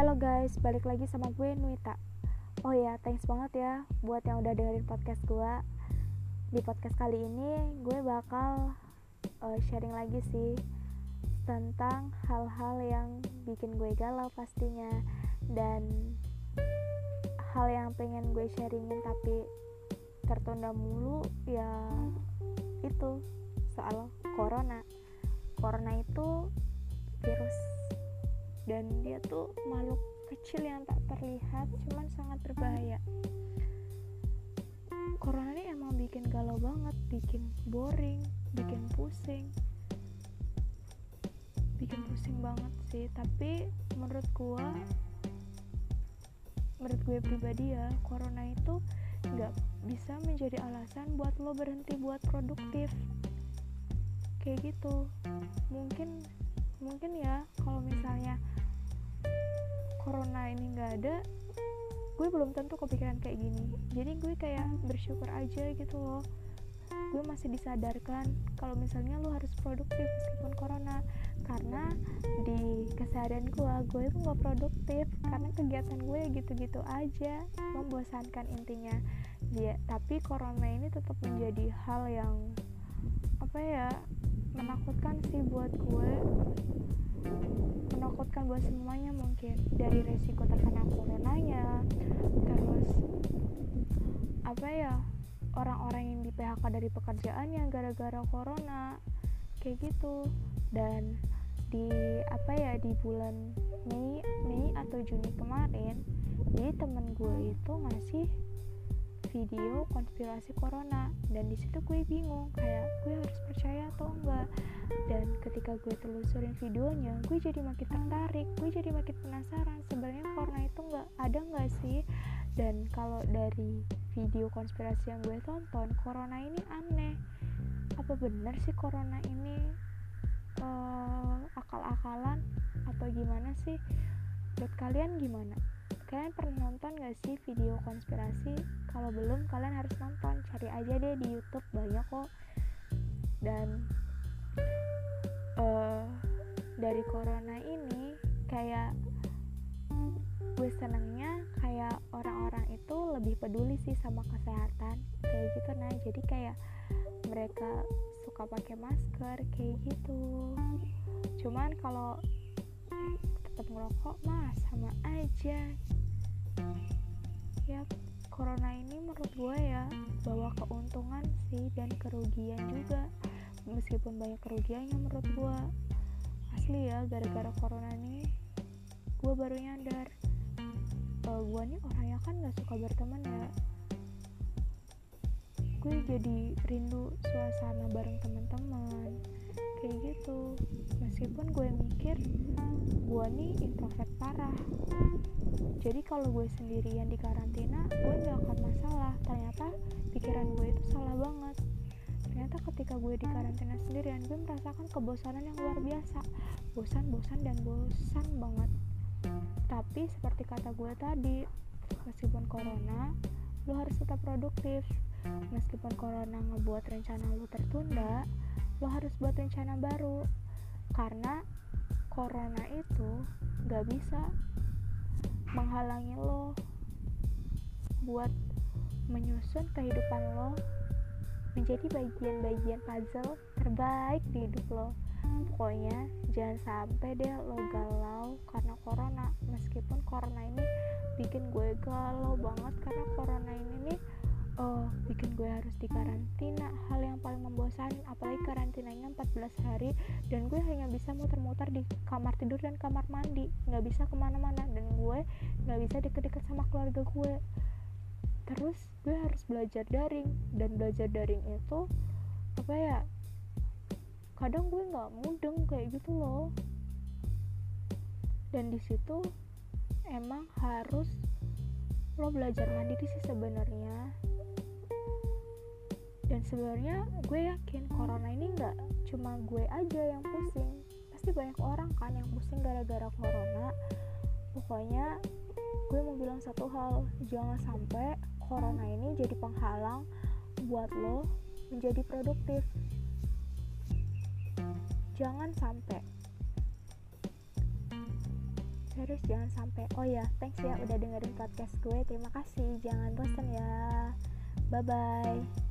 Hello guys, balik lagi sama gue Nuita. Oh ya, thanks banget ya buat yang udah dengerin podcast gue Di podcast kali ini gue bakal uh, sharing lagi sih Tentang hal-hal yang bikin gue galau pastinya Dan hal yang pengen gue sharingin tapi tertunda mulu ya itu soal corona. Corona itu virus dan dia tuh makhluk kecil yang tak terlihat cuman sangat berbahaya. Corona ini emang bikin galau banget bikin boring bikin pusing. Bikin pusing banget sih tapi menurut gua menurut gue pribadi ya corona itu nggak bisa menjadi alasan buat lo berhenti buat produktif. Kayak gitu. Mungkin mungkin ya kalau misalnya corona ini nggak ada gue belum tentu kepikiran kayak gini. Jadi gue kayak bersyukur aja gitu loh. Gue masih disadarkan kalau misalnya lo harus produktif meskipun corona. Karena di keseharian gue gue itu nggak produktif. Karena kegiatan gue gitu-gitu aja membosankan intinya. Dia tapi corona ini tetap menjadi hal yang apa ya menakutkan sih buat gue menakutkan buat semuanya mungkin. Dari resiko terkena coronanya terus apa ya orang-orang yang di PHK dari pekerjaannya gara-gara corona kayak gitu. Dan di apa ya di bulan Mei Mei atau Juni kemarin jadi temen gue itu ngasih video konspirasi corona. Dan di situ gue bingung kayak dan ketika gue telusurin videonya gue jadi makin tertarik gue jadi makin penasaran sebenarnya corona itu enggak ada enggak sih? Dan kalau dari video konspirasi yang gue tonton corona ini aneh. Apa benar sih corona ini uh, akal-akalan atau gimana sih? Buat kalian gimana? Kalian pernah nonton gak sih video konspirasi? Kalau belum kalian harus nonton. Cari aja deh di YouTube banyak kok. Dan uh, dari corona ini kayak gue senengnya kayak orang-orang itu lebih peduli sih sama kesehatan kayak gitu. Nah jadi kayak mereka suka pakai masker kayak gitu. Cuman kalau tetap ngerokok mah sama aja. Ya corona ini menurut gue ya bawa keuntungan sih dan kerugian juga meskipun banyak kerugiannya menurut gue asli ya gara-gara corona ini gue baru nyadar uh, gue nih orangnya kan gak suka berteman ya. Gue jadi rindu suasana bareng teman-teman kayak gitu. Meskipun gue mikir gue nih introvert parah. Jadi kalau gue sendirian di karantina gue gak akan masalah. Ternyata pikiran gue itu salah banget ternyata ketika gue di karantina sendirian gue merasakan kebosanan yang luar biasa. Bosan bosan dan bosan banget. Tapi seperti kata gue tadi meskipun corona lo harus tetap produktif. Meskipun corona ngebuat rencana lo tertunda lo harus buat rencana baru. Karena corona itu gak bisa menghalangi lo buat menyusun kehidupan lo menjadi bagian-bagian puzzle terbaik di hidup lo. Pokoknya jangan sampai deh lo galau karena corona. Meskipun corona ini bikin gue galau banget karena corona ini nih oh bikin gue harus di karantina hal yang paling membosankan apalagi karantinanya 14 hari dan gue hanya bisa muter-muter di kamar tidur dan kamar mandi. Nggak bisa ke mana-mana dan gue nggak bisa deket-deket sama keluarga gue terus gue harus belajar daring. Dan belajar daring itu apa ya kadang gue nggak mudeng kayak gitu loh. Dan di situ emang harus lo belajar mandiri sih sebenarnya. Dan sebenarnya gue yakin corona ini nggak cuma gue aja yang pusing. Pasti banyak orang kan yang pusing gara-gara corona. Pokoknya gue mau bilang satu hal jangan sampai corona ini jadi penghalang buat lo menjadi produktif. Jangan sampai. Serius jangan sampai. Oh ya thanks ya udah dengerin podcast gue. Terima kasih. Jangan bosan ya. Bye bye